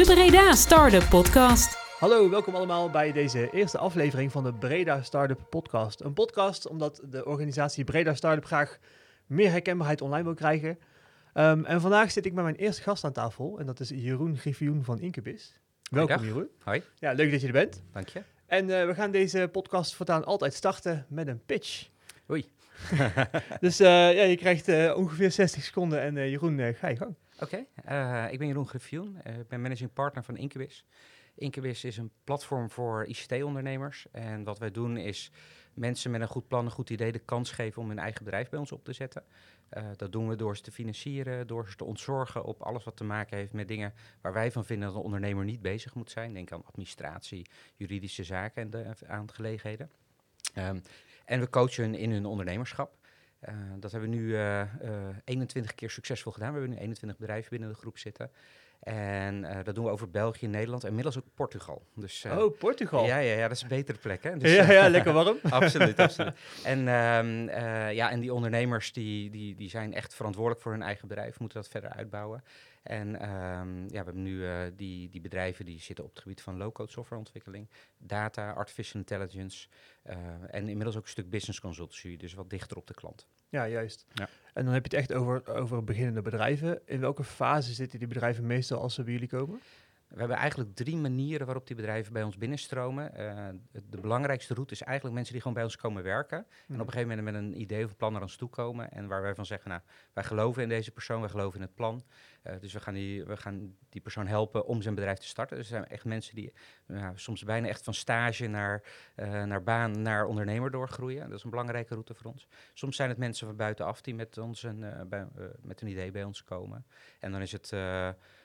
de Breda Startup Podcast. Hallo, welkom allemaal bij deze eerste aflevering van de Breda Startup Podcast. Een podcast omdat de organisatie Breda Startup graag meer herkenbaarheid online wil krijgen. Um, en vandaag zit ik met mijn eerste gast aan tafel en dat is Jeroen Griffioen van Incubus. Welkom Dag. Jeroen. Hoi, Ja, leuk dat je er bent. dank je. En eh, we gaan deze podcast voortaan altijd starten met een pitch. Oei. Dus eh, ja, je krijgt eh, ongeveer 60 seconden en eh, Jeroen, ga je gang. Oké, eh, ik ben Jeroen Griffioen. Eh, ik ben managing partner van Incubus. Incubus is een platform voor ICT-ondernemers. En wat wij doen is mensen met een goed plan, een goed idee de kans geven om hun eigen bedrijf bij ons op te zetten. Eh, dat doen we door ze te financieren, door ze te ontzorgen op alles wat te maken heeft met dingen waar wij van vinden dat een ondernemer niet bezig moet zijn. Denk aan administratie, juridische zaken en de aangelegenheden. Ehm, en we coachen hun in hun ondernemerschap. Eh, dat hebben we nu eh, eh, 21 keer succesvol gedaan. We hebben nu 21 bedrijven binnen de groep zitten. En eh, dat doen we over België, Nederland en inmiddels ook Portugal. Dus, eh, oh, Portugal. ja, ja, ja, dat is een betere plek. Hè? Dus, ja, eh, ja, lekker warm. absoluut, absoluut. En, ehm, eh, ja, en die ondernemers die, die, die zijn echt verantwoordelijk voor hun eigen bedrijf, moeten dat verder uitbouwen. En ehm, ja, we hebben nu die, die bedrijven die zitten op het gebied van low-code softwareontwikkeling, data, artificial intelligence en inmiddels ook een stuk business consultancy, dus wat dichter op de klant. Ja, juist. Ja. En dan heb je het echt over, over beginnende bedrijven. In welke fase zitten die bedrijven meestal als ze bij jullie komen? We hebben eigenlijk drie manieren waarop die bedrijven bij ons binnenstromen. Eh, de belangrijkste route is eigenlijk mensen die gewoon bij ons komen werken. Mhm. En op een gegeven moment met een idee of een plan naar ons toe komen. En waar wij van zeggen, nou, wij geloven in deze persoon, wij geloven in het plan. Eh, dus we gaan, die, we gaan die persoon helpen om zijn bedrijf te starten. Dus er zijn echt mensen die nou, soms bijna echt van stage naar, eh, naar baan, naar ondernemer doorgroeien. Dat is een belangrijke route voor ons. Soms zijn het mensen van buitenaf die met, ons een, bij, met een idee bij ons komen. En dan is het...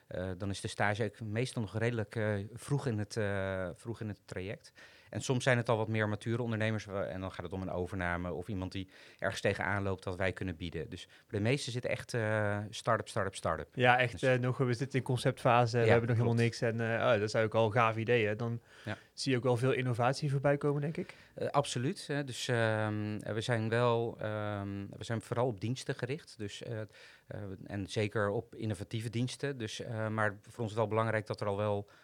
eh, dan is de stage ook meestal nog redelijk eh, vroeg, in het, eh, vroeg in het traject. En soms zijn het al wat meer mature ondernemers. wa- En dan gaat het om een overname of iemand die ergens tegenaan loopt dat wij kunnen bieden. Dus de meeste zitten echt eh start-up, start-up, start-up. Ja, echt. Dus- eh, nog, we zitten in conceptfase, we hebben nog helemaal niks. En eh, oh, dat is ook al gaaf ideeën. Dan Ja. zie je ook wel veel innovatie voorbij komen, denk ik. Eh, absoluut. Hè. Dus ehm, eh, we zijn wel, ehm, we zijn vooral op diensten gericht. Dus, eh, eh, en zeker op innovatieve diensten. Dus, eh, maar voor ons is wel belangrijk dat er al wel eh,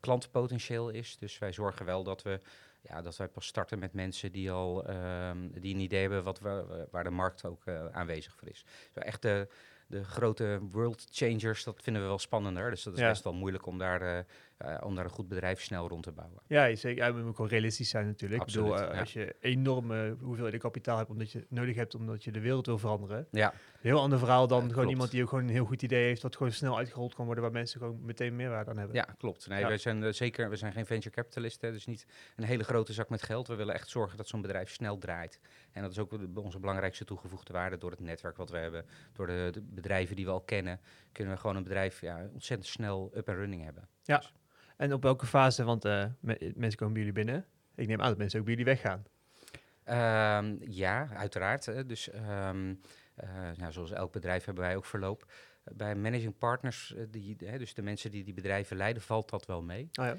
klantpotentieel is. Dus wij zorgen wel dat we, ja, dat wij pas starten met mensen die al ehm, die een idee hebben wat we, waar de markt ook eh, aanwezig voor is. Zo echt de, de grote world changers, dat vinden we wel spannender. Dus dat is Ja. best wel moeilijk om daar, eh, eh, om daar een goed bedrijf snel rond te bouwen. Ja, zeker. Ja, we moeten ook wel realistisch zijn natuurlijk. ik bedoel, Absoluut, eh, ja. als je enorme hoeveelheid kapitaal hebt omdat je nodig hebt omdat je de wereld wil veranderen. Ja, heel ander verhaal dan gewoon klopt. iemand die ook gewoon een heel goed idee heeft, wat gewoon snel uitgerold kan worden, waar mensen gewoon meteen meerwaarde aan hebben. Ja, klopt. Nee, wij zijn eh, zeker, we zijn geen venture capitalisten, dus niet een hele grote zak met geld. We willen echt zorgen dat zo'n bedrijf snel draait. En dat is ook onze belangrijkste toegevoegde waarde door het netwerk wat we hebben, door de, de bedrijven die we al kennen, kunnen we gewoon een bedrijf ja, ontzettend snel up en running hebben. Ja. Dus- En op welke fase, want eh, me- mensen komen bij jullie binnen. Ik neem aan dat mensen ook bij jullie weggaan. Ehm, ja, uiteraard. Dus ehm, eh, ja, zoals elk bedrijf hebben wij ook verloop. Eh, Bij managing partners, eh, die, hè, dus de mensen die die bedrijven leiden, valt dat wel mee. Oh ja.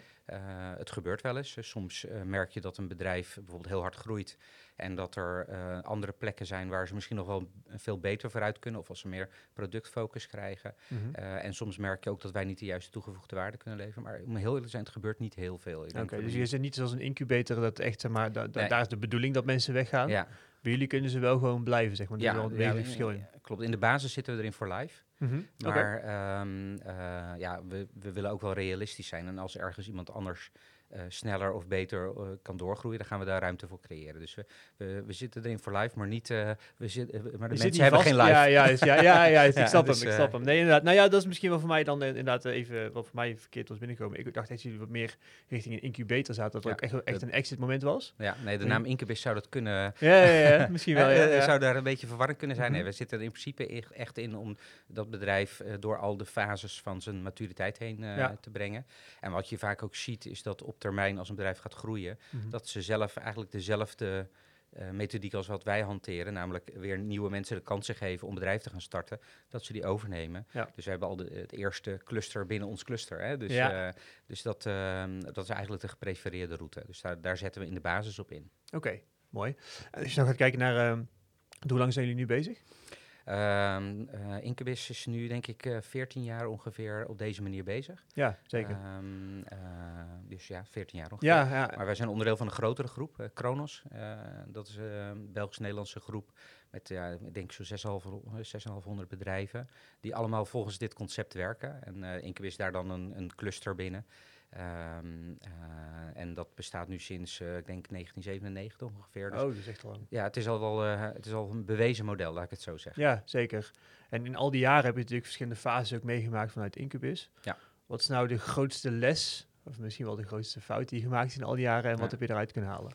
Het gebeurt wel eens. Soms merk je dat een bedrijf bijvoorbeeld heel hard groeit en dat er andere plekken zijn waar ze misschien nog wel veel beter vooruit kunnen of als ze meer productfocus krijgen. Mhm. En soms merk je ook dat wij niet de juiste toegevoegde waarde kunnen leveren. Maar om heel eerlijk te zijn, het gebeurt niet heel veel. Oké, dus je zit niet zoals een incubator, dat echt, zeg maar, da- da- Nee. daar is de bedoeling dat mensen weggaan. ja, Bij jullie kunnen ze wel gewoon blijven, zeg maar. Er is wel een ja, verschil in. ja, klopt. In de basis zitten we erin voor live. Mhm. Maar ehm, eh, ja, we, we willen ook wel realistisch zijn. En als ergens iemand anders eh, sneller of beter eh, kan doorgroeien, dan gaan we daar ruimte voor creëren. Dus we, we, we zitten erin voor live, maar niet. eh, we zit, maar de mensen hebben vast. geen live. Ja, ja, is- ja, ja, ja, is- ik snap dus, hem, ik snap hem. Nee, inderdaad. Nou ja, dat is misschien wel voor mij dan inderdaad even, wat voor mij verkeerd was binnenkomen. Ik dacht dat jullie wat meer richting een incubator zaten, dat er Ja, ook echt, een exit moment was. Ja, nee, de naam Incubus zou dat kunnen. Ja, ja, ja, misschien wel, ja. Zou daar een beetje verwarring kunnen zijn? Mhm. Nee, we zitten er in principe echt in om dat bedrijf door al de fases van zijn maturiteit heen te brengen. En wat je vaak ook ziet, is dat op termijn, als een bedrijf gaat groeien, Mhm. dat ze zelf eigenlijk dezelfde eh, methodiek als wat wij hanteren, namelijk weer nieuwe mensen de kansen geven om bedrijf te gaan starten, dat ze die overnemen. Ja. Dus we hebben al de, het eerste cluster binnen ons cluster. Hè? Dus, Ja. eh, dus dat, ehm, dat is eigenlijk de geprefereerde route. Dus daar, daar zetten we in de basis op in. Oké, mooi. Als je nou gaat kijken naar, ehm, hoe lang zijn jullie nu bezig? Ehm, eh, Incubus is nu denk ik eh 14 jaar ongeveer op deze manier bezig. Ja, zeker. Ehm, eh, dus ja, 14 jaar ongeveer. ja, ja. Maar wij zijn onderdeel van een grotere groep, Kronos. Dat is een Belgisch-Nederlandse groep met, ja, ik denk zo'n 6,5 6,500 bedrijven. Die allemaal volgens dit concept werken. En Incubus daar dan een, een cluster binnen. Ehm, eh, en dat bestaat nu sinds, eh, ik denk, 1997 ongeveer. Dus oh, dat is echt lang. ja, het is al wel eh, het is al een bewezen model, laat ik het zo zeggen. Ja, zeker. En in al die jaren heb je natuurlijk verschillende fases ook meegemaakt vanuit Incubus. Ja. Wat is nou de grootste les, of misschien wel de grootste fout die je gemaakt is in al die jaren en wat Ja. heb je eruit kunnen halen?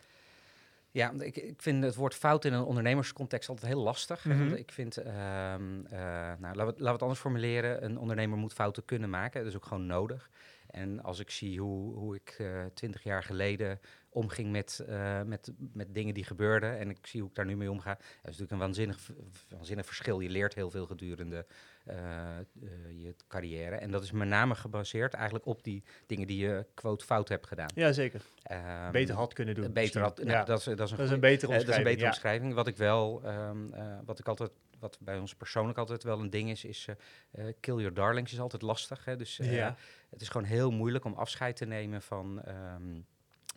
Ja, ik, ik vind het woord fout in een ondernemerscontext altijd heel lastig. want ik vind, ehm, eh, nou, laten we, het- laten we het anders formuleren. Een ondernemer moet fouten kunnen maken. Dat is ook gewoon nodig. En als ik zie hoe, hoe ik twintig jaar geleden omging met, eh, met, met dingen die gebeurden. En ik zie hoe ik daar nu mee omga. Dat is natuurlijk een waanzinnig, waanzinnig verschil. Je leert heel veel gedurende eh, eh, je carrière. En dat is met name gebaseerd eigenlijk op die dingen die je quote fout hebt gedaan. Ja, zeker. Ehm, beter had kunnen doen. Beter had, nou, ja. dat, is, dat is een dat is goeie- een betere eh, dat is een omschrijving. betere ja. omschrijving. Wat ik wel, ehm, eh, wat ik altijd, wat bij ons persoonlijk altijd wel een ding is, is eh, eh, kill your darlings is altijd lastig. Hè? Dus eh, Ja. Het is gewoon heel moeilijk om afscheid te nemen van ehm,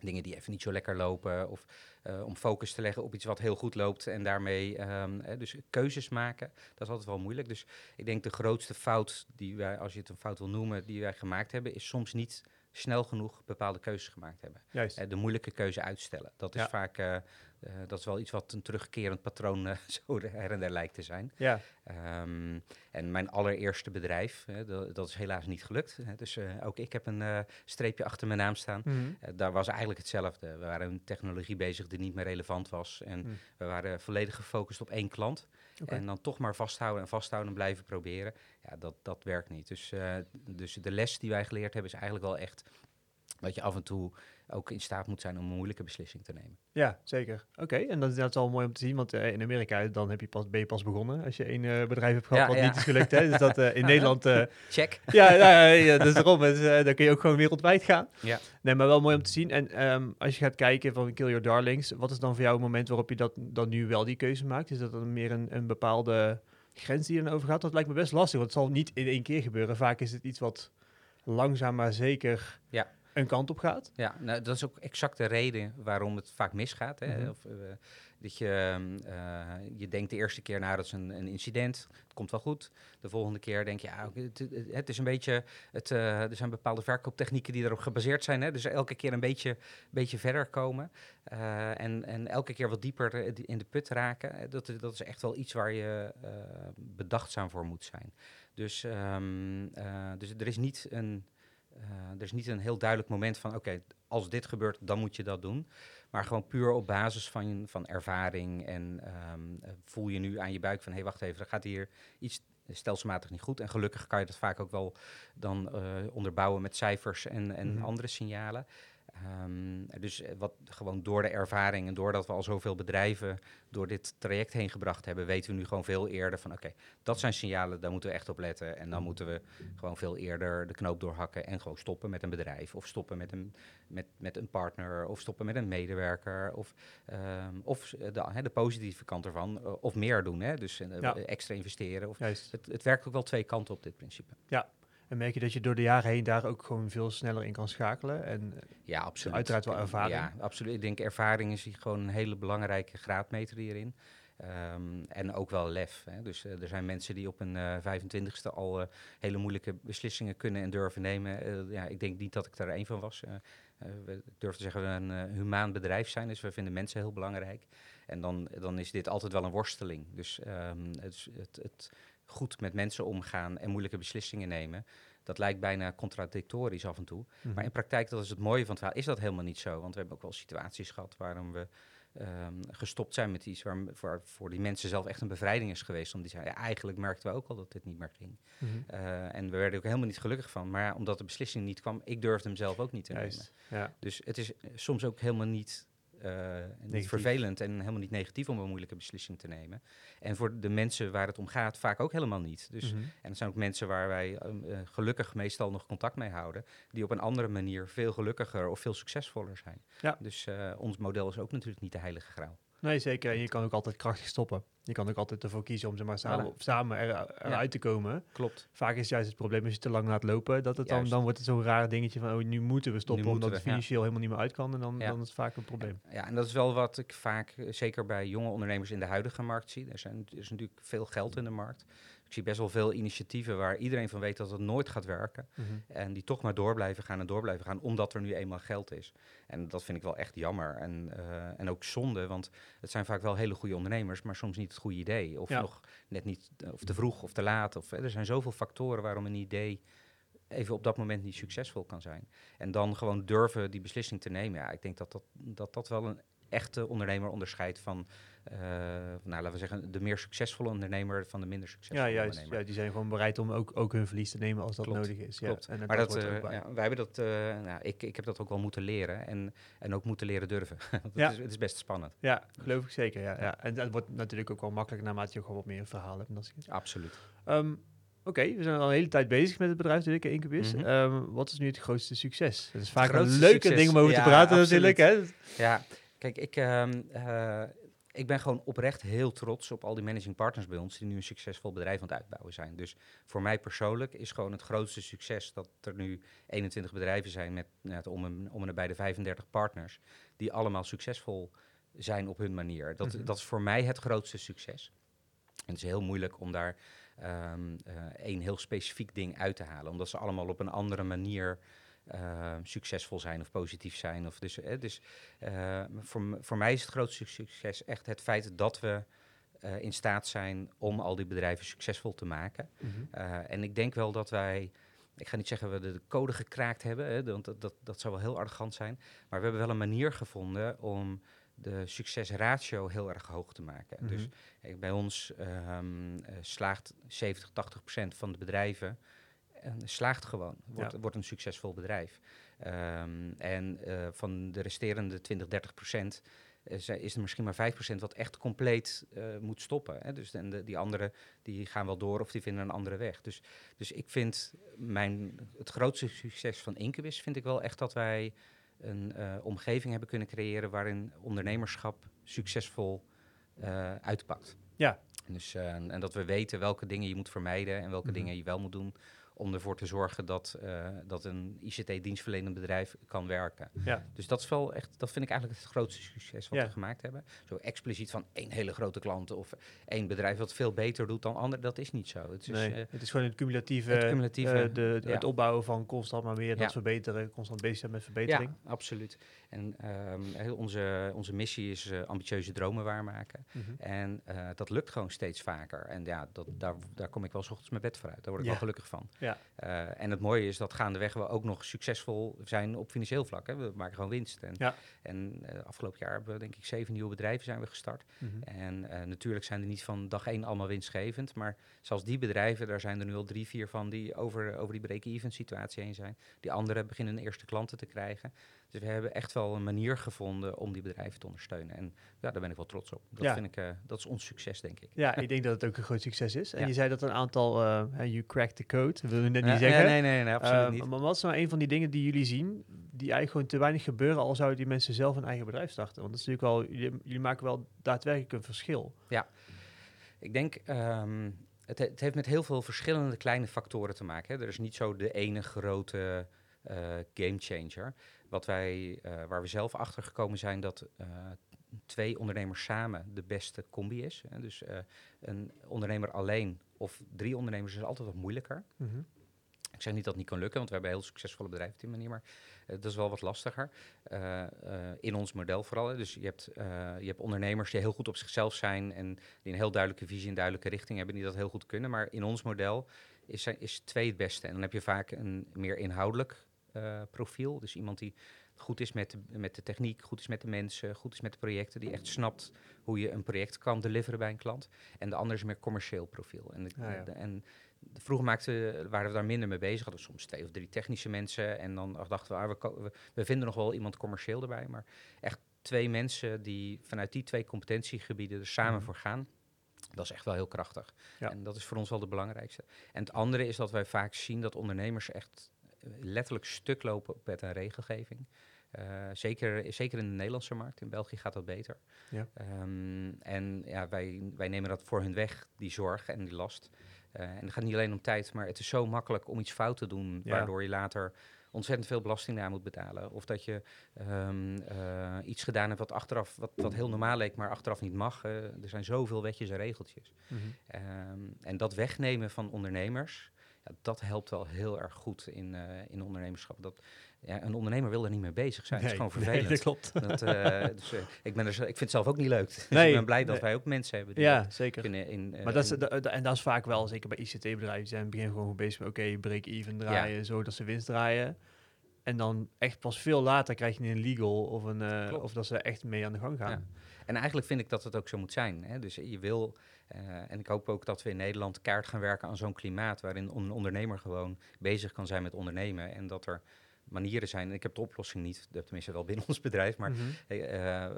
dingen die even niet zo lekker lopen. Of eh, om focus te leggen op iets wat heel goed loopt en daarmee ehm, eh, dus keuzes maken. Dat is altijd wel moeilijk. Dus ik denk de grootste fout die wij, als je het een fout wil noemen, die wij gemaakt hebben, is soms niet snel genoeg bepaalde keuzes gemaakt hebben. Juist. Eh, de moeilijke keuze uitstellen. Dat is Ja. vaak, eh, dat is wel iets wat een terugkerend patroon eh, zo her en der lijkt te zijn. ja. Ehm, en mijn allereerste bedrijf, dat, dat is helaas niet gelukt. Dus eh, ook ik heb een streepje achter mijn naam staan. Mhm. Daar was eigenlijk hetzelfde. We waren een technologie bezig die niet meer relevant was. En Hmm. we waren volledig gefocust op één klant. En dan toch maar vasthouden en vasthouden en blijven proberen. Ja, dat, dat werkt niet. Dus, dus de les die wij geleerd hebben is eigenlijk wel echt dat je af en toe ook in staat moet zijn om een moeilijke beslissing te nemen. Ja, zeker. Oké, en dat is, is al mooi om te zien, want eh, in Amerika dan heb je pas, ben je pas begonnen als je één eh, bedrijf hebt gehad Ja, wat ja. niet is gelukt. Hè? Dus dat eh, in Nederland, Check. ja, ja, ja, ja, dat is erom. Dus, eh, dan kun je ook gewoon wereldwijd gaan. Ja. Nee, maar wel mooi om te zien. En ehm, als je gaat kijken van Kill Your Darlings, wat is dan voor jou het moment waarop je dat dan nu wel die keuze maakt? Is dat dan meer een, een bepaalde grens die je dan over gaat? Dat lijkt me best lastig, want het zal niet in één keer gebeuren. Vaak is het iets wat langzaam maar zeker Ja. Een kant op gaat. Ja, nou, dat is ook exact de reden waarom het vaak misgaat. Hè? Mhm. Of, eh, dat je, eh, je denkt de eerste keer, nou, dat is een, een incident, het komt wel goed. De volgende keer denk je, ja, oké, het, het- is een beetje, het, eh, er zijn bepaalde verkooptechnieken die erop gebaseerd zijn. Hè? Dus elke keer een beetje, beetje verder komen en, en elke keer wat dieper die- in de put raken. Dat, dat is echt wel iets waar je bedachtzaam voor moet zijn. Dus, ehm, eh, dus er is niet een... Eh, er is niet een heel duidelijk moment van, oké, als dit gebeurt, dan moet je dat doen. Maar gewoon puur op basis van, van ervaring en ehm, eh, voel je nu aan je buik van, hé, hey, wacht even, er gaat hier iets stelselmatig niet goed. En gelukkig kan je dat vaak ook wel dan eh, onderbouwen met cijfers en, en Mhm. andere signalen. Ehm, dus eh, wat gewoon door de ervaring en doordat we al zoveel bedrijven door dit traject heen gebracht hebben, weten we nu gewoon veel eerder van oké, dat zijn signalen, daar moeten we echt op letten. En dan moeten we gewoon veel eerder de knoop doorhakken en gewoon stoppen met een bedrijf. Of stoppen met een, met, met een partner. Of stoppen met een medewerker. Of, ehm, of eh, de, de positieve kant ervan. eh, of meer doen. Hè? Dus Ja. extra investeren. Of, het, het werkt ook wel twee kanten op dit principe. En merk je dat je door de jaren heen daar ook gewoon veel sneller in kan schakelen. En eh, Ja, absoluut. uiteraard wel ervaring. Ja, absoluut. Ik denk ervaring is hier gewoon een hele belangrijke graadmeter hierin. Ehm, en ook wel lef. Hè. Dus eh, er zijn mensen die op een eh 25ste al eh, hele moeilijke beslissingen kunnen en durven nemen. Ja, ik denk niet dat ik daar één van was. We, ik durf te zeggen dat we een humaan bedrijf zijn, dus we vinden mensen heel belangrijk. En dan, dan is dit altijd wel een worsteling. Dus ehm, het, het, het goed met mensen omgaan en moeilijke beslissingen nemen, dat lijkt bijna contradictorisch af en toe. mhm. Maar in praktijk, dat is het mooie van het verhaal, is dat helemaal niet zo. Want we hebben ook wel situaties gehad waarom we ehm, gestopt zijn met iets waar voor, voor die mensen zelf echt een bevrijding is geweest. Omdat die zeiden, ja, eigenlijk merkten we ook al dat dit niet meer ging. Mhm. Eh, en we werden ook helemaal niet gelukkig van. Maar ja, omdat de beslissing niet kwam, ik durfde hem zelf ook niet te nemen. Juist. Ja. Dus het is soms ook helemaal niet, eh, niet vervelend en helemaal niet negatief om een moeilijke beslissing te nemen. En voor de mensen waar het om gaat, vaak ook helemaal niet. Dus Mhm. en het zijn ook mensen waar wij ehm, eh, gelukkig meestal nog contact mee houden, die op een andere manier veel gelukkiger of veel succesvoller zijn. Ja. Dus eh, ons model is ook natuurlijk niet de heilige graal. Nee, zeker. En je kan ook altijd krachtig stoppen. Je kan ook altijd ervoor kiezen om zeg maar, samen, samen er, eruit te komen. Klopt. Vaak is juist het probleem als je te lang laat lopen, dat het dan, Juist. dan wordt het zo'n raar dingetje van, oh, nu moeten we stoppen, omdat het ja. financieel helemaal niet meer uit kan. En dan, dan is het vaak een probleem. Ja, en dat is wel wat ik vaak, eh, zeker bij jonge ondernemers in de huidige markt zie. Er, zijn, er is natuurlijk veel geld in de markt. Ik zie best wel veel initiatieven waar iedereen van weet dat het nooit gaat werken. En die toch maar door blijven gaan en door blijven gaan, omdat er nu eenmaal geld is. En dat vind ik wel echt jammer. En, eh, en ook zonde, want het zijn vaak wel hele goede ondernemers, maar soms niet het goede idee. Of Ja. nog net niet, eh, of te vroeg of te laat. Of, eh, er zijn zoveel factoren waarom een idee even op dat moment niet succesvol kan zijn. En dan gewoon durven die beslissing te nemen. Ja, ik denk dat dat, dat, dat wel een echte ondernemer onderscheidt van, nou, laten we zeggen, de meer succesvolle ondernemer van de minder Ja, succesvolle juist. ondernemer. Ja, die zijn gewoon bereid om ook, ook hun verlies te nemen als dat Klopt, nodig is. klopt. Ja. En, Maar dat, eh, ja, wij hebben dat, eh, nou, ik, ik heb dat ook wel moeten leren en, en ook moeten leren durven. Het, Ja. is, het is best spannend. Ja, geloof ik zeker. Ja, ja. En dat wordt natuurlijk ook wel makkelijker naarmate je gewoon wat meer verhaal hebt. Dat soort. Absoluut. Ehm, Oké, we zijn al een hele tijd bezig met het bedrijf natuurlijk, Incubus. Ehm, wat is nu het grootste succes? Dat is vaak een leuke succes, ding om over te ja, praten absoluut. natuurlijk. Hè? Ja, kijk, ik, ehm, eh, ik ben gewoon oprecht heel trots op al die managing partners bij ons die nu een succesvol bedrijf aan het uitbouwen zijn. Dus voor mij persoonlijk is gewoon het grootste succes dat er nu 21 bedrijven zijn met net om, en, om en nabij de 35 partners, die allemaal succesvol zijn op hun manier. Dat, Mhm. dat is voor mij het grootste succes. En het is heel moeilijk om daar ehm, eh, één heel specifiek ding uit te halen, omdat ze allemaal op een andere manier eh, succesvol zijn of positief zijn. Of dus, eh, dus eh, voor, voor mij is het grootste succes echt het feit dat we eh, in staat zijn om al die bedrijven succesvol te maken. Eh, en ik denk wel dat wij, ik ga niet zeggen we de code gekraakt hebben, hè, want dat, dat, dat zou wel heel arrogant zijn. Maar we hebben wel een manier gevonden om de succesratio heel erg hoog te maken. Mhm. Dus eh, bij ons ehm, eh, slaagt 70, 80 procent van de bedrijven eh, slaagt gewoon, wordt, Ja. wordt een succesvol bedrijf. Ehm, en eh, van de resterende 20, 30 procent eh, is er misschien maar 5 procent wat echt compleet eh, moet stoppen. Hè? Dus en de, die anderen die gaan wel door of die vinden een andere weg. Dus, dus ik vind mijn, het grootste succes van Incubus vind ik wel echt dat wij een omgeving hebben kunnen creëren waarin ondernemerschap succesvol uitpakt. Ja. En Dus, en en dat we weten welke dingen je moet vermijden en welke Mhm. dingen je wel moet doen om ervoor te zorgen dat, eh, dat een ICT-dienstverlenend bedrijf kan werken. Ja. Dus dat is wel echt, dat vind ik eigenlijk het grootste succes wat Ja. we gemaakt hebben. Zo expliciet van één hele grote klant of één bedrijf wat veel beter doet dan ander, dat is niet zo. Het is, nee, eh, het is gewoon het cumulatieve, het cumulatieve, eh, de, ja. het opbouwen van constant maar meer, dat verbeteren, constant bezig zijn met verbetering. ja, absoluut. En ehm, onze, onze missie is ambitieuze dromen waarmaken. Mhm. En dat lukt gewoon steeds vaker. En ja, dat, daar, daar kom ik wel 's ochtends mijn bed voor uit. Daar word ik wel gelukkig van. Ja. Eh, en het mooie is dat gaandeweg we ook nog succesvol zijn op financieel vlak. Hè. We maken gewoon winst. En, Ja. en eh, afgelopen jaar hebben we denk ik zeven nieuwe bedrijven zijn we gestart. Mhm. En eh, natuurlijk zijn die niet van dag één allemaal winstgevend. Maar zelfs die bedrijven, daar zijn er nu al drie, vier van die over, over die break-even situatie heen zijn. Die anderen beginnen eerste klanten te krijgen. Dus we hebben echt wel een manier gevonden om die bedrijven te ondersteunen. En ja, daar ben ik wel trots op. Dat, Ja. vind ik, eh, dat is ons succes, denk ik. Ja, ik denk dat het ook een groot succes is. En Ja. je zei dat een aantal, hè, you cracked the code, dat wil je net Ja, niet zeggen. Nee, nee, nee, nee, absoluut Eh, niet. Maar wat is nou een van die dingen die jullie zien, die eigenlijk gewoon te weinig gebeuren, al zouden die mensen zelf een eigen bedrijf starten? Want dat is natuurlijk wel, jullie, jullie maken wel daadwerkelijk een verschil. Ik denk, ehm, het, he- het heeft met heel veel verschillende kleine factoren te maken. Hè. Er is niet zo de ene grote eh game changer. Wat wij, eh, waar we zelf achter gekomen zijn dat eh, twee ondernemers samen de beste combi is. Hè. Dus eh, een ondernemer alleen of drie ondernemers is altijd wat moeilijker. Ik zeg niet dat het niet kan lukken, want we hebben heel succesvolle bedrijven op die manier, maar dat is wel wat lastiger. In ons model vooral. hè. Dus je hebt, je hebt ondernemers die heel goed op zichzelf zijn en die een heel duidelijke visie en duidelijke richting hebben, die dat heel goed kunnen. Maar in ons model is, is twee het beste. En dan heb je vaak een meer inhoudelijk eh, profiel. Dus iemand die goed is met de, met de techniek, goed is met de mensen, goed is met de projecten, die echt snapt hoe je een project kan deliveren bij een klant. En de ander is meer commercieel profiel. En, de- Ah, ja. de- en de- vroeger maakte, waren we daar minder mee bezig. Hadden we soms twee of drie technische mensen. En dan dachten we, ah, we, vinden nog wel iemand commercieel erbij. Maar echt twee mensen die vanuit die twee competentiegebieden er samen Mhm. voor gaan. Dat is echt wel heel krachtig. Ja. En dat is voor ons wel de belangrijkste. En het andere is dat wij vaak zien dat ondernemers echt letterlijk stuk lopen met een regelgeving. Eh, zeker, zeker in de Nederlandse markt. In België gaat dat beter. Ja. Ehm, en ja, wij, wij nemen dat voor hun weg, die zorg en die last. Eh, en het gaat niet alleen om tijd, maar het is zo makkelijk om iets fout te doen, Ja. waardoor je later ontzettend veel belasting naar moet betalen. Of dat je ehm, eh, iets gedaan hebt wat achteraf, wat, wat heel normaal leek, maar achteraf niet mag. Er zijn zoveel wetjes en regeltjes. Mhm. Ehm, en dat wegnemen van ondernemers, ja, dat helpt wel heel erg goed in, eh, in ondernemerschap. Dat, ja, een ondernemer wil er niet mee bezig zijn. dat is gewoon nee, vervelend. dat klopt. Dat, eh, dus, eh, ik, ben er, zo- ik vind het zelf ook niet leuk. Dus Nee, ik ben blij dat wij ook mensen hebben die Ja, dat zeker. kunnen in... Maar dat is, en dat is vaak wel, zeker bij ICT-bedrijven, die zijn in het begin gewoon bezig met, oké, break-even draaien, zodat ze winst draaien. En dan echt pas veel later krijg je een legal of, een, eh, of dat ze echt mee aan de gang gaan. Ja. En eigenlijk vind ik dat het ook zo moet zijn. Hè? Dus je wil, eh, en ik hoop ook dat we in Nederland kaart gaan werken aan zo'n klimaat waarin een ondernemer gewoon bezig kan zijn met ondernemen. En dat er manieren zijn, ik heb de oplossing niet, tenminste wel binnen ons bedrijf, maar Mhm. eh,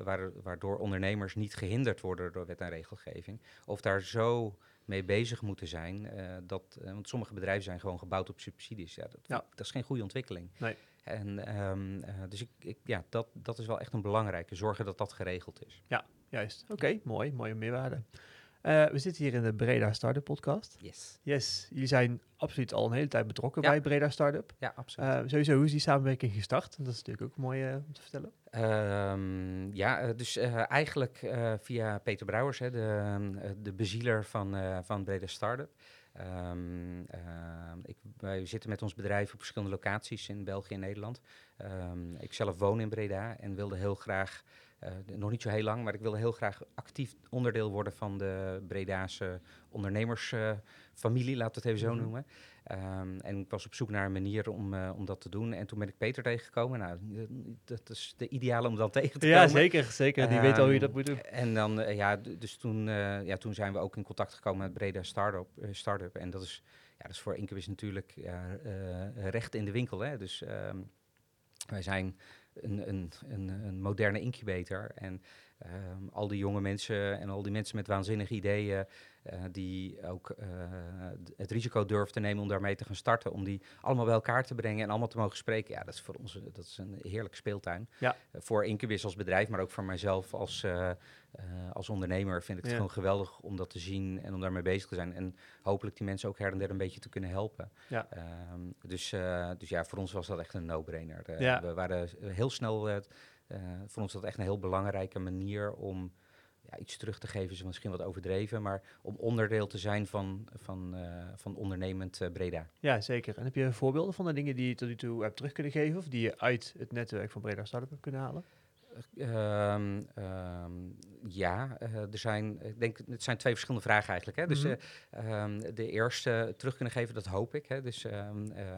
waar- waardoor ondernemers niet gehinderd worden door wet en regelgeving. Of daar zo mee bezig moeten zijn, dat, want sommige bedrijven zijn gewoon gebouwd op subsidies. Ja, dat, Ja. dat is geen goede ontwikkeling. Nee. En ehm, eh, dus ik, ik, ja, dat, dat is wel echt een belangrijke, zorgen dat dat geregeld is. Juist. Oké, mooi. Mooie meerwaarde. Eh, we zitten hier in de Breda Startup podcast. Yes. Yes, jullie zijn absoluut al een hele tijd betrokken Ja. bij Breda Startup. Ja, absoluut. Eh, sowieso, hoe is die samenwerking gestart? Dat is natuurlijk ook mooi om te vertellen. Ehm, ja, dus eigenlijk via Peter Brouwers, hè, de, de bezieler van, van Breda Startup. Ehm, ehm, ik, wij zitten met ons bedrijf op verschillende locaties in België en Nederland. Ehm, ik zelf woon in Breda en wilde heel graag, eh, nog niet zo heel lang, maar ik wilde heel graag actief onderdeel worden van de Bredaanse ondernemersfamilie, laten we het even zo Mhm. noemen. Ehm, en ik was op zoek naar een manier om, eh, om dat te doen. En toen ben ik Peter tegengekomen. Nou, dat is de ideale om dan tegen te Ja, komen. zeker. zeker. Die weet al hoe je dat Ehm, moet doen. En dan, eh, ja, dus toen, eh, ja, toen zijn we ook in contact gekomen met Breda Startup. startup. En dat is, ja, dat is voor Incubus natuurlijk ja, recht in de winkel. Hè? Dus ehm, wij zijn een, een, een, een moderne incubator. En ehm, al die jonge mensen en al die mensen met waanzinnige ideeën... eh, die ook eh, het risico durven te nemen om daarmee te gaan starten... om die allemaal bij elkaar te brengen en allemaal te mogen spreken. Ja, dat is voor ons eh, dat is een heerlijke speeltuin. Ja. Voor Incubus als bedrijf, maar ook voor mijzelf als, als ondernemer... vind ik het Ja. gewoon geweldig om dat te zien en om daarmee bezig te zijn. En hopelijk die mensen ook her en der een beetje te kunnen helpen. Ja. Ehm, dus, dus ja, voor ons was dat echt een no-brainer. Ja. We waren heel snel, voor ons dat echt een heel belangrijke manier om ja, iets terug te geven. Is misschien wat overdreven, maar om onderdeel te zijn van, van, eh, van ondernemend eh, Breda. Ja, zeker. En heb je voorbeelden van de dingen die je tot nu toe hebt terug kunnen geven? Of die je uit het netwerk van Breda Startup hebt kunnen halen? Ehm, ehm, ja, eh, er zijn, ik denk, het zijn twee verschillende vragen eigenlijk. Hè? Dus Mhm. eh, ehm, de eerste terug kunnen geven, dat hoop ik. Hè? Dus eh,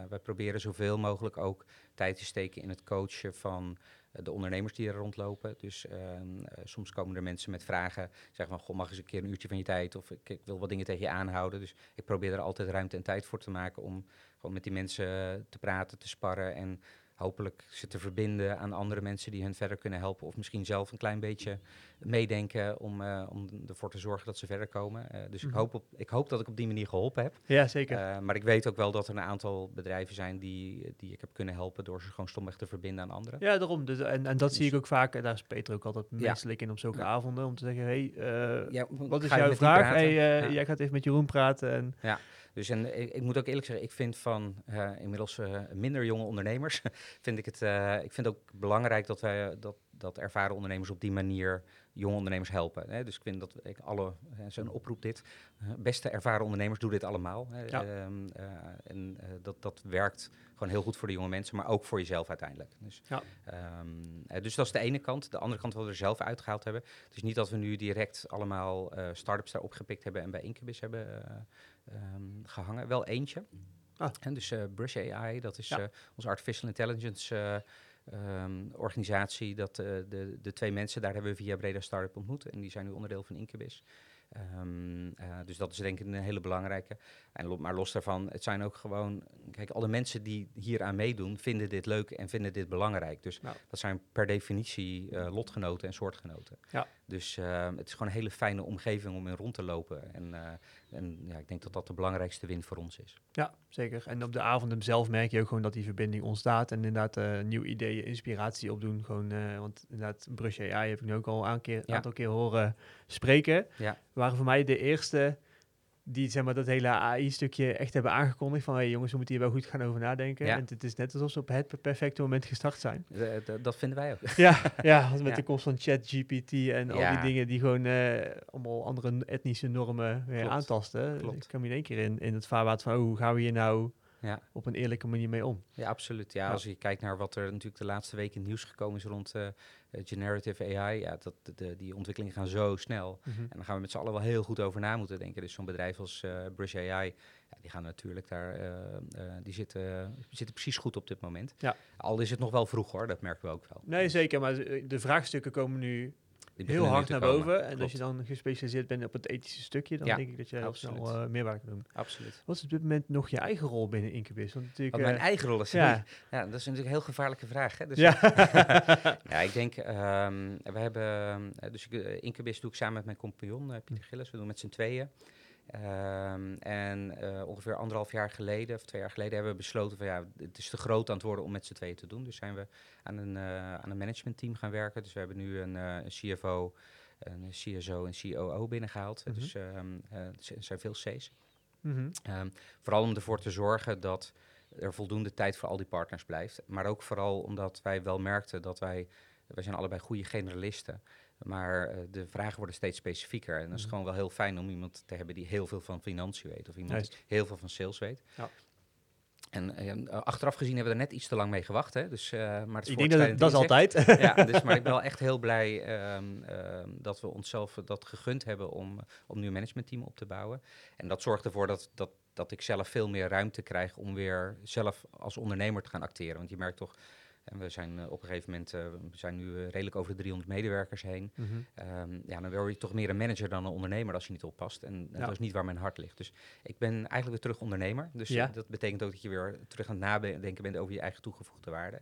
wij proberen zoveel mogelijk ook tijd te steken in het coachen van eh, de ondernemers die er rondlopen. Dus ehm, eh, soms komen er mensen met vragen, zeggen van, goh, mag eens een keer een uurtje van je tijd? Of ik, ik wil wat dingen tegen je aanhouden. Dus ik probeer er altijd ruimte en tijd voor te maken om gewoon met die mensen eh, te praten, te sparren en hopelijk ze te verbinden aan andere mensen die hen verder kunnen helpen. Of misschien zelf een klein beetje meedenken om, eh, om ervoor te zorgen dat ze verder komen. Eh, dus Mhm. ik, hoop op, ik hoop dat ik op die manier geholpen heb. Ja, zeker. Eh, maar ik weet ook wel dat er een aantal bedrijven zijn die, die ik heb kunnen helpen door ze gewoon stomweg te verbinden aan anderen. ja, daarom. Dus, en, en dat zie Dus- ik ook vaak. En daar is Peter ook altijd Ja. menselijk in op zulke Ja. avonden. Om te zeggen, hey, Ja, wat is jouw vraag? Hey, Ja. Jij gaat even met Jeroen praten. En, Dus en ik, ik moet ook eerlijk zeggen, ik vind van eh, inmiddels eh, minder jonge ondernemers, vind ik het, eh, ik vind ook belangrijk dat wij dat, dat ervaren ondernemers op die manier jonge ondernemers helpen. Hè? Dus ik vind dat ik alle, uh, zo'n oproep dit, eh, beste ervaren ondernemers doen dit allemaal. Hè? Ja. Ehm, eh, en eh, dat, dat werkt gewoon heel goed voor de jonge mensen, maar ook voor jezelf uiteindelijk. Dus, Ja. ehm, eh, dus dat is de ene kant. De andere kant wat we er zelf uitgehaald hebben. Het is niet dat we nu direct allemaal eh start-ups daar opgepikt hebben en bij Incubus hebben eh, ehm, gehangen. Wel eentje. Ah. En dus Brush AI, dat is Ja. onze artificial intelligence eh, ehm, organisatie. Dat, eh, de, de twee mensen, daar hebben we via Breda Startup ontmoet. En die zijn nu onderdeel van Incubus. Ehm, eh, dus dat is denk ik een hele belangrijke. En, maar los daarvan, het zijn ook gewoon... Kijk, alle mensen die hier aan meedoen, vinden dit leuk en vinden dit belangrijk. Dus Nou. dat zijn per definitie eh, lotgenoten en soortgenoten. Ja. Dus eh, het is gewoon een hele fijne omgeving om in rond te lopen. En, eh, en ja, ik denk dat dat de belangrijkste win voor ons is. Ja, zeker. En op de avond zelf merk je ook gewoon dat die verbinding ontstaat. En inderdaad eh nieuwe ideeën, inspiratie opdoen. Gewoon, eh, want inderdaad, Brush AI heb ik nu ook al een keer, Ja. aantal keer horen spreken. Ja. Waren voor mij de eerste die zeg maar, dat hele AI-stukje echt hebben aangekondigd. Van hey, jongens, we moeten hier wel goed gaan over nadenken. Ja. En het is net alsof ze op het perfecte moment gestart zijn. Eh, d- dat vinden wij ook. ja, ja, met Ja. de komst van ChatGPT en al die dingen die gewoon eh, allemaal andere etnische normen weer Klopt. aantasten. Klopt. Ik kwam in één keer in, in het vaarwater van, oh, hoe gaan we hier nou Ja. op een eerlijke manier mee om? Ja, absoluut. Ja, Ja. als je kijkt naar wat er natuurlijk de laatste weken in het nieuws gekomen is rond eh, eh, generative AI, ja, dat, de, die ontwikkelingen gaan zo snel. En dan gaan we met z'n allen wel heel goed over na moeten denken. Dus zo'n bedrijf als eh, Brush AI, ja, die gaan natuurlijk daar, die zitten, zitten precies goed op dit moment. Ja. Al is het nog wel vroeg hoor, dat merken we ook wel. Nee, zeker. Maar de vraagstukken komen nu heel hard naar komen. boven. En als je dan gespecialiseerd bent op het ethische stukje, dan Ja, denk ik dat je heel snel absoluut. eh, meerwaarde doen. Absoluut. Wat is op dit moment nog je eigen rol binnen Incubus? Want natuurlijk, Wat mijn eh, eigen rol is. ja. Ja. dat is natuurlijk een heel gevaarlijke vraag. Hè? Dus ja. Ja, ik denk, ehm, we hebben, eh, dus ik, Incubus doe ik samen met mijn compagnon Pieter Gillis, we doen met z'n tweeën. Ehm, en eh, ongeveer anderhalf jaar geleden, of twee jaar geleden, hebben we besloten van ja, het is te groot aan het worden om met z'n tweeën te doen. Dus zijn we aan een, eh, aan een managementteam gaan werken. Dus we hebben nu een, eh, een CFO, een CSO en COO binnengehaald. Mhm. Dus ehm, eh, er er zijn veel C's. Mhm. Ehm, vooral om ervoor te zorgen dat er voldoende tijd voor al die partners blijft. Maar ook vooral omdat wij wel merkten dat wij, wij zijn allebei goede generalisten. Maar eh, de vragen worden steeds specifieker. En dat is Mhm. gewoon wel heel fijn om iemand te hebben die heel veel van financiën weet. Of iemand die heel veel van sales weet. Ja. En eh, achteraf gezien hebben we er net iets te lang mee gewacht. Hè? Dus, eh, maar het Ik denk dat het- dat is altijd. ja, dus, maar ik ben wel echt heel blij ehm, ehm, dat we onszelf dat gegund hebben om, om nu een managementteam op te bouwen. En dat zorgt ervoor dat, dat, dat ik zelf veel meer ruimte krijg om weer zelf als ondernemer te gaan acteren. Want je merkt toch, en we zijn eh, op een gegeven moment, eh, we zijn nu eh, redelijk over de 300 medewerkers heen. Mhm. Ehm, ja, dan word je toch meer een manager dan een ondernemer als je niet oppast. En Ja. dat is niet waar mijn hart ligt. Dus ik ben eigenlijk weer terug ondernemer. Dus Ja. dat betekent ook dat je weer terug aan het nadenken bent over je eigen toegevoegde waarde.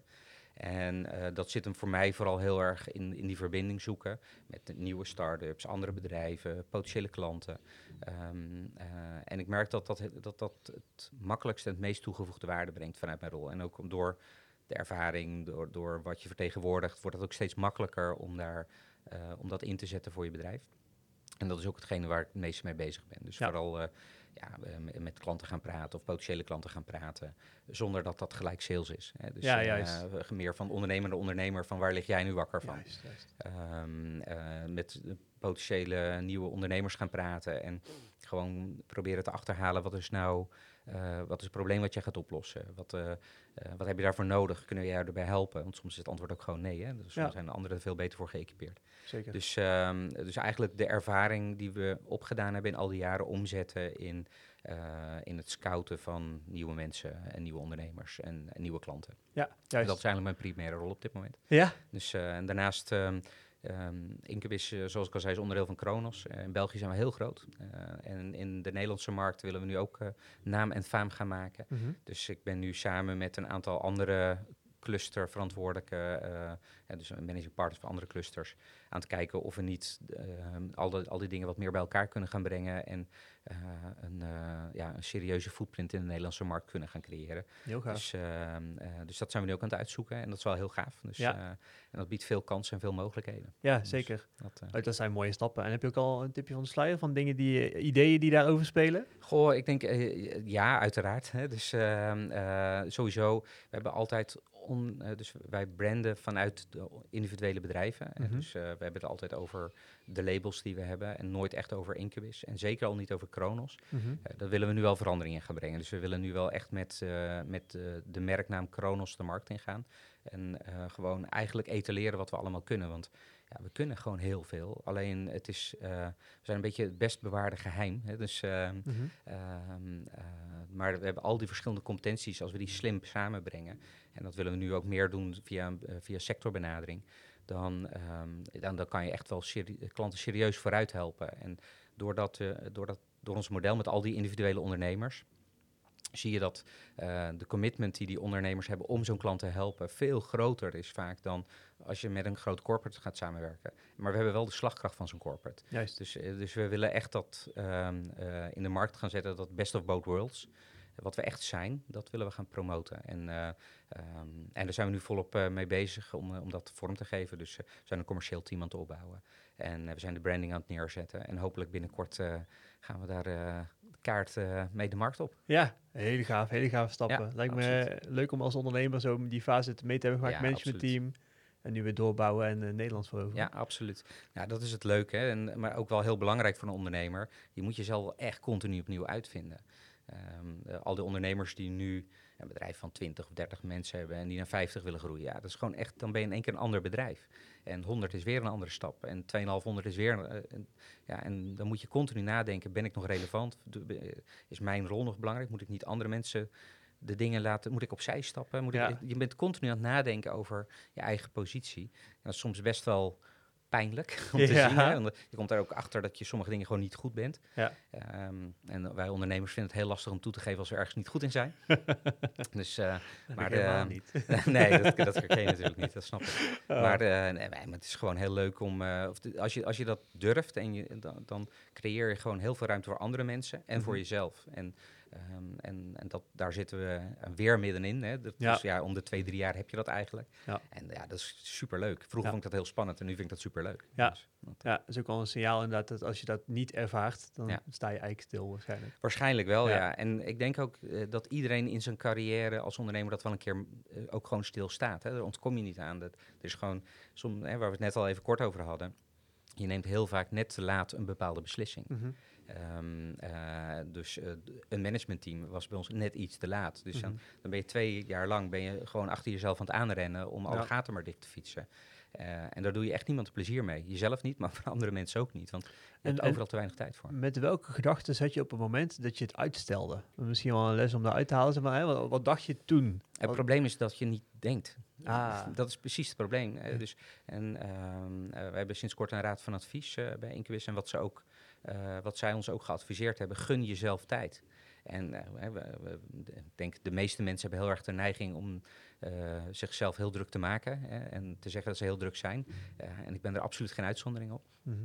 En dat zit hem voor mij vooral heel erg in, in die verbinding zoeken met nieuwe start-ups, andere bedrijven, potentiële klanten. Ehm, eh, en ik merk dat dat, dat dat het makkelijkste en het meest toegevoegde waarde brengt vanuit mijn rol. En ook om- door de ervaring, door, door wat je vertegenwoordigt, wordt het ook steeds makkelijker om, daar, eh, om dat in te zetten voor je bedrijf. En dat is ook hetgene waar ik het meest mee bezig ben. Dus Ja. vooral eh, ja, eh, met- klanten gaan praten of potentiële klanten gaan praten, zonder dat dat gelijk sales is. Hè. Dus Ja, juist. meer van ondernemer naar ondernemer, van waar lig jij nu wakker van? Juist, juist. Ehm, eh, met potentiële nieuwe ondernemers gaan praten en gewoon proberen te achterhalen wat is nou eh, wat is het probleem wat jij gaat oplossen? Wat, eh, eh, wat heb je daarvoor nodig? Kunnen we jou erbij helpen? Want soms is het antwoord ook gewoon nee. Hè? Dus Ja. zijn anderen veel beter voor geëquipeerd. Zeker. Dus, ehm, dus eigenlijk de ervaring die we opgedaan hebben in al die jaren omzetten in, in het scouten van nieuwe mensen en nieuwe ondernemers en, en nieuwe klanten. ja, En juist. dat is eigenlijk mijn primaire rol op dit moment. ja, Dus, en daarnaast, ehm eh, zoals ik al zei, is onderdeel van Kronos. Eh, in België zijn we heel groot. Eh, en in de Nederlandse markt willen we nu ook naam en faam gaan maken. Mhm. Dus ik ben nu samen met een aantal andere clusterverantwoordelijke, eh, ja, dus een managing partners van andere clusters, aan het kijken of we niet ehm, al, die, al die dingen wat meer bij elkaar kunnen gaan brengen en eh, een, eh, ja, een serieuze footprint in de Nederlandse markt kunnen gaan creëren. heel gaaf. Dus, eh, dus dat zijn we nu ook aan het uitzoeken en dat is wel heel gaaf. Dus, Ja. eh, en dat biedt veel kansen en veel mogelijkheden. ja, dus- zeker. Dat, eh, dat zijn mooie stappen. En heb je ook al een tipje van de sluier van dingen die, ideeën die daarover spelen? Goh, ik denk eh, ja, uiteraard. Hè. Dus ehm, eh, sowieso, we hebben altijd eh, dus wij branden vanuit de individuele bedrijven. En Mhm. Dus eh, we hebben het altijd over de labels die we hebben en nooit echt over Incubus. En zeker al niet over Kronos. Eh, daar willen we nu wel verandering in gaan brengen. Dus we willen nu wel echt met, met de merknaam Kronos de markt ingaan. En gewoon eigenlijk etaleren wat we allemaal kunnen. Want ja, we kunnen gewoon heel veel. Alleen het is, eh, we zijn een beetje het best bewaarde geheim. Hè? Dus, ehm, Mhm. Ehm, eh, maar we hebben al die verschillende competenties als we die slim samenbrengen. En dat willen we nu ook meer doen via, eh, via sectorbenadering. Dan, ehm, dan, dan kan je echt wel seri- klanten serieus vooruit helpen. En doordat, doordat, door ons model met al die individuele ondernemers, zie je dat uh, de commitment die die ondernemers hebben om zo'n klant te helpen veel groter is vaak dan als je met een groot corporate gaat samenwerken. Maar we hebben wel de slagkracht van zo'n corporate. Juist. Dus, uh, dus we willen echt dat um, uh, in de markt gaan zetten, dat best of both worlds. Wat we echt zijn, dat willen we gaan promoten. En, um, en daar zijn we nu volop mee bezig om, om dat vorm te geven. Dus we zijn een commercieel team aan het opbouwen. En we zijn de branding aan het neerzetten. En hopelijk binnenkort gaan we daar kaart uh, mee de markt op. Ja, hele gaaf, hele gaaf stappen. Ja, Lijkt absoluut. me leuk om als ondernemer zo die fase mee te hebben gemaakt, managementteam. En nu weer doorbouwen en uh, Nederlands veroveren. Ja, absoluut. Ja, dat is het leuke. Hè? En, maar ook wel heel belangrijk voor een ondernemer. Je moet jezelf wel echt continu opnieuw uitvinden. Um, uh, al die ondernemers die nu een bedrijf van 20 of 30 mensen hebben en die naar 50 willen groeien. Ja, dat is gewoon echt, dan ben je in één keer een ander bedrijf. En 100 is weer een andere stap. En 2,500 is weer. Uh, ja, en dan moet je continu nadenken: ben ik nog relevant? Is mijn rol nog belangrijk? Moet ik niet andere mensen de dingen laten? Moet ik opzij stappen? Moet ja. ik, je bent continu aan het nadenken over je eigen positie. En dat is soms best wel pijnlijk om te Ja. zien. Hè? Want je komt daar ook achter dat je sommige dingen gewoon niet goed bent. Ja. Ehm, en wij ondernemers vinden het heel lastig om toe te geven als we ergens niet goed in zijn. dus, eh, Dat maar ik helemaal eh, niet. nee, dat, dat herken je natuurlijk niet, dat snap ik. Oh. Maar, eh, nee, maar het is gewoon heel leuk om, eh, of de- als, je, als je dat durft, en je, dan, dan creëer je gewoon heel veel ruimte voor andere mensen en voor Mhm. jezelf. En, ehm, en, en dat, daar zitten we weer middenin. Hè. Ja. Dus ja, om de twee, drie jaar heb je dat eigenlijk. Ja. En ja, dat is superleuk. Vroeger Ja. vond ik dat heel spannend en nu vind ik dat superleuk. Ja. Dus, dat- Ja, dat is ook wel een signaal inderdaad dat als je dat niet ervaart, dan sta je eigenlijk stil waarschijnlijk. Waarschijnlijk wel, Ja. En ik denk ook eh, dat iedereen in zijn carrière als ondernemer dat wel een keer eh, ook gewoon stilstaat. Hè. Daar ontkom je niet aan. Dat, er is gewoon, som, hè, waar we het net al even kort over hadden. Je neemt heel vaak net te laat een bepaalde beslissing. Mhm. Ehm, eh, dus eh, een managementteam was bij ons net iets te laat. Dus dan, Mhm. dan ben je twee jaar lang ben je gewoon achter jezelf aan het aanrennen om alle Ja. gaten maar dicht te fietsen. Eh, en daar doe je echt niemand plezier mee. Jezelf niet, maar voor andere mensen ook niet. Want je En- hebt overal te weinig tijd voor. Met welke gedachten zat je op het moment dat je het uitstelde? Misschien wel een les om daaruit te halen. Zeg maar, hè? Wat, wat dacht je toen? Het Wat- probleem is dat je niet denkt. Ah. Dat is precies het probleem. dus, en ehm, eh, we hebben sinds kort een raad van advies eh, bij Inquis. En wat, ze ook, wat zij ons ook geadviseerd hebben, gun jezelf tijd. En eh, we, we- ik denk de meeste mensen hebben heel erg de neiging om eh, zichzelf heel druk te maken. hè, en te zeggen dat ze heel druk zijn. Eh, en ik ben er absoluut geen uitzondering op. Mhm.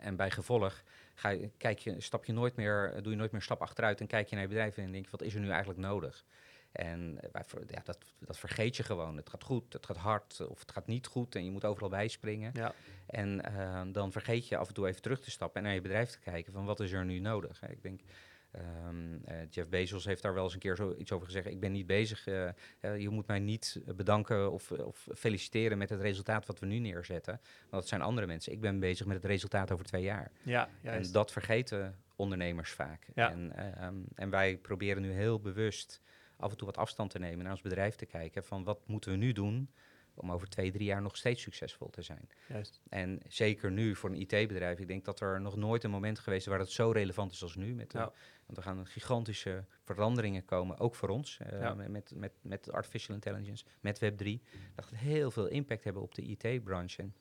En bij gevolg ga je, kijk je, stap je nooit meer, doe je nooit meer een stap achteruit en kijk je naar je bedrijf en denk je, wat is er nu eigenlijk nodig? En ja, dat, dat vergeet je gewoon. Het gaat goed, het gaat hard of het gaat niet goed en je moet overal bijspringen. Ja. En dan vergeet je af en toe even terug te stappen en naar je bedrijf te kijken van wat is er nu nodig. Ik denk, ehm, eh, Jeff Bezos heeft daar wel eens een keer zo iets over gezegd. Ik ben niet bezig, eh, eh, je moet mij niet bedanken of, of feliciteren met het resultaat wat we nu neerzetten. Want dat zijn andere mensen. Ik ben bezig met het resultaat over twee jaar. Ja, juist. En dat vergeten ondernemers vaak. Ja. En, eh, ehm, en wij proberen nu heel bewust af en toe wat afstand te nemen naar ons bedrijf te kijken van wat moeten we nu doen om over twee, drie jaar nog steeds succesvol te zijn. juist. En zeker nu voor een IT-bedrijf, ik denk dat er nog nooit een moment geweest is waar het zo relevant is als nu. Met, Ja. Want er gaan gigantische veranderingen komen, ook voor ons, eh, Ja. met, met, met artificial intelligence, met Web3. Dat gaat heel veel impact hebben op de IT-branche. En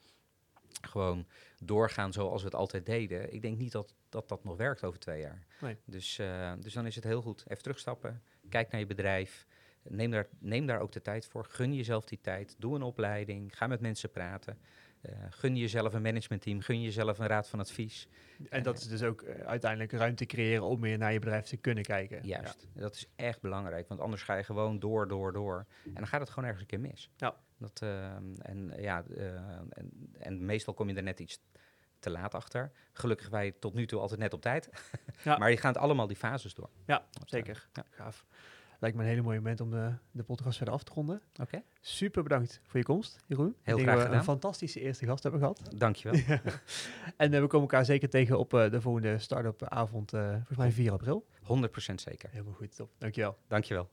gewoon doorgaan zoals we het altijd deden. Ik denk niet dat dat, dat nog werkt over twee jaar. Nee. Dus, eh, dus dan is het heel goed. Even terugstappen, kijk naar je bedrijf. Neem daar, neem daar ook de tijd voor. Gun jezelf die tijd. Doe een opleiding. Ga met mensen praten. Eh, gun jezelf een managementteam. Gun jezelf een raad van advies. En dat is dus ook eh, uiteindelijk ruimte creëren om meer naar je bedrijf te kunnen kijken. Juist. Dat is echt belangrijk. Want anders ga je gewoon door, door, door. En dan gaat het gewoon ergens een keer mis. Ja. Dat, en, ja, eh, en, en meestal kom je er net iets te laat achter. Gelukkig wij tot nu toe altijd net op tijd. Ja. maar je gaat allemaal die fases door. Ja, Dat, eh, zeker. ja. Gaaf. Lijkt me een hele mooie moment om de, de podcast verder af te ronden. Oké. Super bedankt voor je komst, Jeroen. Ik denk graag we gedaan. een fantastische eerste gast hebben gehad. Dankjewel. En eh, we komen elkaar zeker tegen op eh, de volgende start-up avond, eh volgens mij 4 april. 100% zeker. Helemaal goed, top. Dankjewel. Dankjewel.